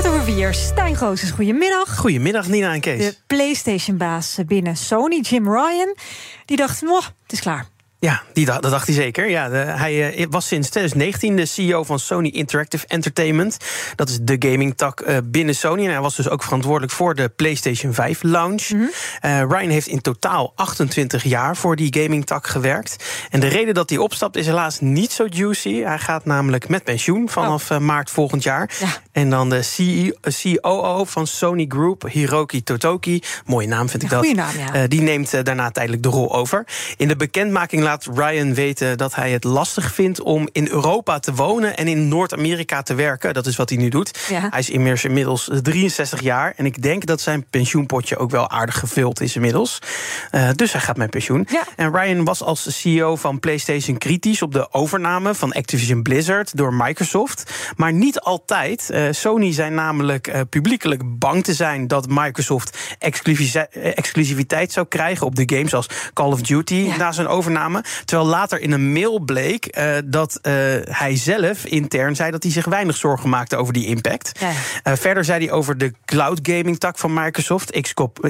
Kwart over vier, Stijn Goossens, goedemiddag. Goedemiddag Nina en Kees. De PlayStation-baas binnen Sony, Jim Ryan, die dacht, "Mwah, het is klaar. Ja, die, dat dacht hij zeker. Ja, de- hij eh, was sinds 2019 de CEO van Sony Interactive Entertainment. Dat is de gaming tak eh, binnen Sony. En hij was dus ook verantwoordelijk voor de PlayStation 5 launch. Eh, Ryan heeft in totaal 28 jaar voor die gaming tak gewerkt. En de reden dat hij opstapt is helaas niet zo juicy. Hij gaat namelijk met pensioen vanaf eh, maart volgend jaar. Ja. En dan de CEO, COO van Sony Group, Hiroki Totoki. Mooie naam vind ik Ja, dat. naam, ja. Die neemt daarna tijdelijk de rol over. In de bekendmaking laat Ryan weten dat hij het lastig vindt om in Europa te wonen en in Noord-Amerika te werken. Dat is wat hij nu doet. Ja. Hij is immers inmiddels 63 jaar en ik denk dat zijn pensioenpotje ook wel aardig gevuld is inmiddels. Eh, dus hij gaat met pensioen. Ja. En Ryan was als CEO van PlayStation kritisch op de overname van Activision Blizzard door Microsoft. Maar niet altijd. Eh, Sony zei namelijk eh, publiekelijk bang te zijn dat Microsoft eh, exclusiviteit zou krijgen op de games als Call of Duty Ja. na zijn overname. Terwijl later in een mail bleek dat hij zelf intern zei dat hij zich weinig zorgen maakte over die impact. Ja. Verder zei hij over de cloud gaming tak van Microsoft,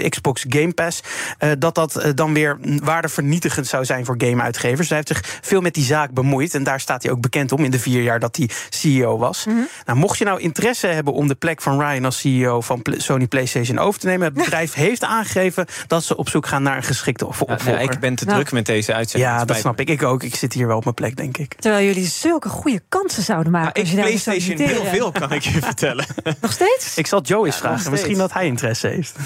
Xbox Game Pass, dat dat dan weer waardevernietigend zou zijn voor gameuitgevers. Hij heeft zich veel met die zaak bemoeid en daar staat hij ook bekend om in de vier jaar dat hij CEO was. Nou, mocht je nou interesse hebben om de plek van Ryan als CEO van Sony PlayStation over te nemen, het bedrijf heeft aangegeven dat ze op zoek gaan naar een geschikte op- Ja, opvolger. nee, ik ben te Nou. druk met deze uitzending. Ja, dat spijt snap ik. Ik ook. Ik zit hier wel op mijn plek, denk ik. Terwijl jullie zulke goede kansen zouden maken. Als ik PlayStation heel veel, kan ik je vertellen. Nog steeds? Ik zal Joe eens vragen. Misschien dat hij interesse heeft.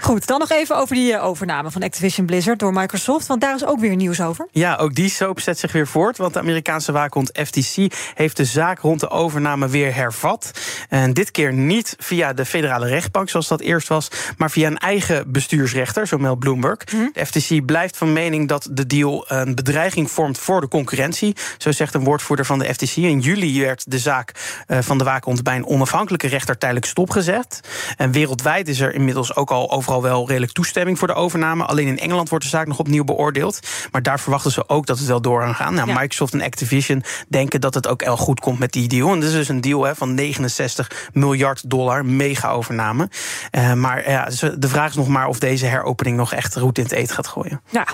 Goed, dan nog even over die eh, overname van Activision Blizzard door Microsoft. Want daar is ook weer nieuws over. Ja, ook die soap zet zich weer voort. Want de Amerikaanse waakhond FTC heeft de zaak rond de overname weer hervat. En dit keer niet via de federale rechtbank, zoals dat eerst was, maar via een eigen bestuursrechter, zo meldt Bloomberg. De FTC blijft van mening dat de deal een bedreiging vormt voor de concurrentie. Zo zegt een woordvoerder van de FTC. In juli werd de zaak eh, van de waakhond bij een onafhankelijke rechter tijdelijk stopgezet. En wereldwijd is er inmiddels ook al overal wel redelijk toestemming voor de overname. Alleen in Engeland wordt de zaak nog opnieuw beoordeeld. Maar daar verwachten ze ook dat het wel door gaan. Nou, Ja. Microsoft en Activision denken dat het ook wel goed komt met die deal. En dus een deal hè, van 69 miljard dollar, mega overname. Eh, maar ja, ze- de vraag is nog maar of deze heropening nog echt roet in het eten gaat gooien. Ja,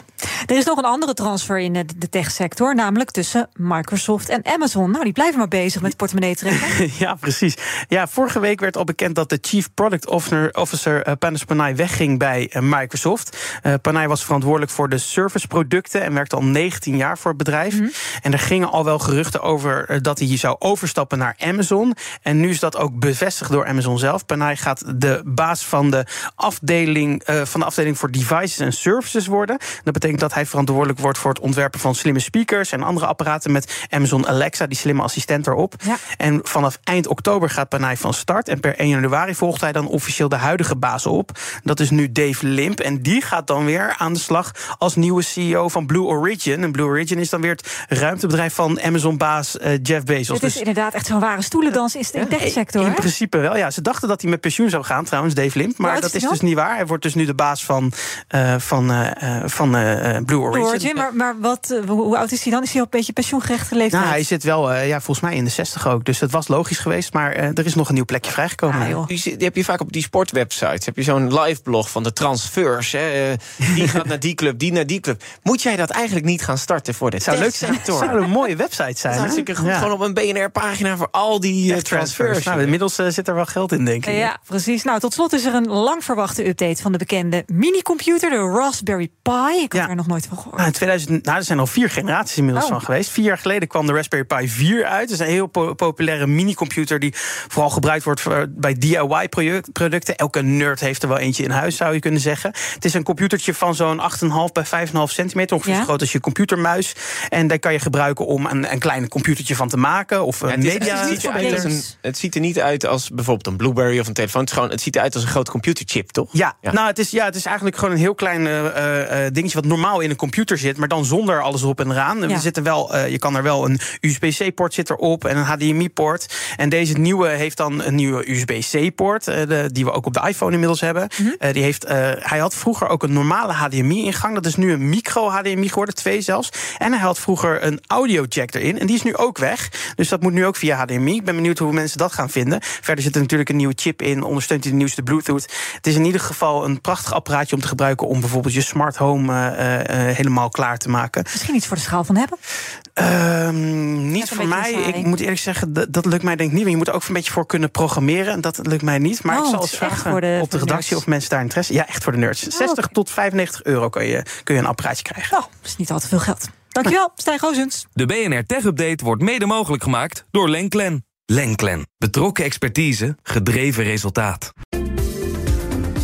er is nog een andere transfer in de techsector, namelijk tussen Microsoft en Amazon. Nou, die blijven maar bezig met portemonnee trekken. ja, precies. Ja, vorige week werd al bekend dat de Chief Product Officer, eh, Panos Panay wegging bij eh, Microsoft. Eh Panay was verantwoordelijk voor de serviceproducten en werkte al 19 jaar voor het bedrijf. En er gingen al wel geruchten over dat hij hier zou overstappen naar Amazon. En nu is dat ook bevestigd door Amazon zelf. Panay gaat de baas van de afdeling, van de afdeling voor devices en services worden. Dat betekent dat hij verantwoordelijk wordt voor het ontwerpen van slimme speakers en andere apparaten met Amazon Alexa, die slimme assistent erop. Ja. En vanaf eind oktober gaat Panay van start. En per 1 januari volgt hij dan officieel de huidige baas op. Dat is nu Dave Limp. En die gaat dan weer aan de slag als nieuwe CEO van Blue Origin. En Blue Origin is dan weer het ruimtebedrijf van Amazon-baas eh, Jeff Bezos. Het is inderdaad echt zo'n ware stoelendans in de techsector. In principe wel, ja. Ze dachten dat hij met pensioen zou gaan, trouwens, Dave Limp. Maar dat is dus niet waar. Hij wordt dus nu de baas van, eh, van, eh, eh, van Blue Origin. Blue Origin, maar, maar wat, eh, hoe, oud is hij dan? Is hij al een beetje pensioengerechte leeftijd? Nou, hij zit wel, eh, ja, volgens mij in de 60 ook. Dus het was logisch geweest. Maar eh, er is nog een nieuw plekje vrijgekomen. Ah, joh. Die, die heb je vaak op die sportwebsites. Heb je zo'n live blog van de transfers. Hè? Die gaat naar die club, die naar die club. Moet jij dat eigenlijk niet gaan starten voor de zou leuk zijn. Zou een mooie website Dat zijn. is hè? hartstikke goed. Ja. Gewoon op een BNR-pagina voor al die Echt transfers. Nou, inmiddels zit er wel geld in, denk ik. Ja, precies. Nou, tot slot is er een lang verwachte update van de bekende minicomputer, de Raspberry Pi. Ik had Ja. er nog nooit van gehoord. Nou, in nou, er zijn al vier generaties inmiddels Oh. van geweest. Vier jaar geleden kwam de Raspberry Pi 4 uit. Dat is een heel po- populaire mini-computer die vooral gebruikt wordt voor- bij DIY-producten. Elke nerd heeft er wel eentje in huis, zou je kunnen zeggen. Het is een computertje van zo'n 8,5 bij 5,5 centimeter. Ongeveer Ja. zo groot als je computermuis. En daar kan je gebruiken om een, een klein computertje van te maken. Of een Ja, het, is- media. het, een, het ziet er niet uit als bijvoorbeeld een Blueberry of een telefoon. Het, is gewoon, het ziet eruit als een grote computerchip, toch? Ja, Ja. Nou, het is, ja, het is eigenlijk gewoon een heel klein eh, eh, eh, dingetje wat normaal in een computer zit, maar dan zonder alles op en eraan. Ja. Er zitten wel, eh, je kan er wel een USB-C-poort zit erop en een HDMI-poort. En deze nieuwe heeft dan een nieuwe USB-C-poort, eh, die we ook op de iPhone inmiddels hebben. Eh, die heeft, hij had vroeger ook een normale HDMI-ingang. Dat is nu een micro-HDMI geworden, twee zelfs. En hij had vroeger een audio-jack erin. En die is nu ook weg. Dus dat moet nu ook via HDMI. Ik ben benieuwd hoe mensen dat gaan vinden. Verder zit er natuurlijk een nieuwe chip in. Ondersteunt hij de nieuwste Bluetooth. Het is in ieder geval een prachtig apparaatje om te gebruiken... om bijvoorbeeld je smart home helemaal klaar te maken. Misschien iets voor de schaal van hebben. Ehm, niet voor mij. saai. Ik moet eerlijk zeggen, dat, dat lukt mij denk ik niet. Want je moet er ook een beetje voor kunnen programmeren. En dat lukt mij niet. Maar Oh, ik zal het eens vragen de- op de redactie nerds. of mensen daar interesse... Ja, echt voor de nerds. 60 oké. tot 95 euro kun je, kun je een apparaatje krijgen. Nou, dat is niet al te veel geld. Dankjewel, Stijn Goosens. De BNR Tech Update wordt mede mogelijk gemaakt door Lenklen. Lenklen. Betrokken expertise, gedreven resultaat.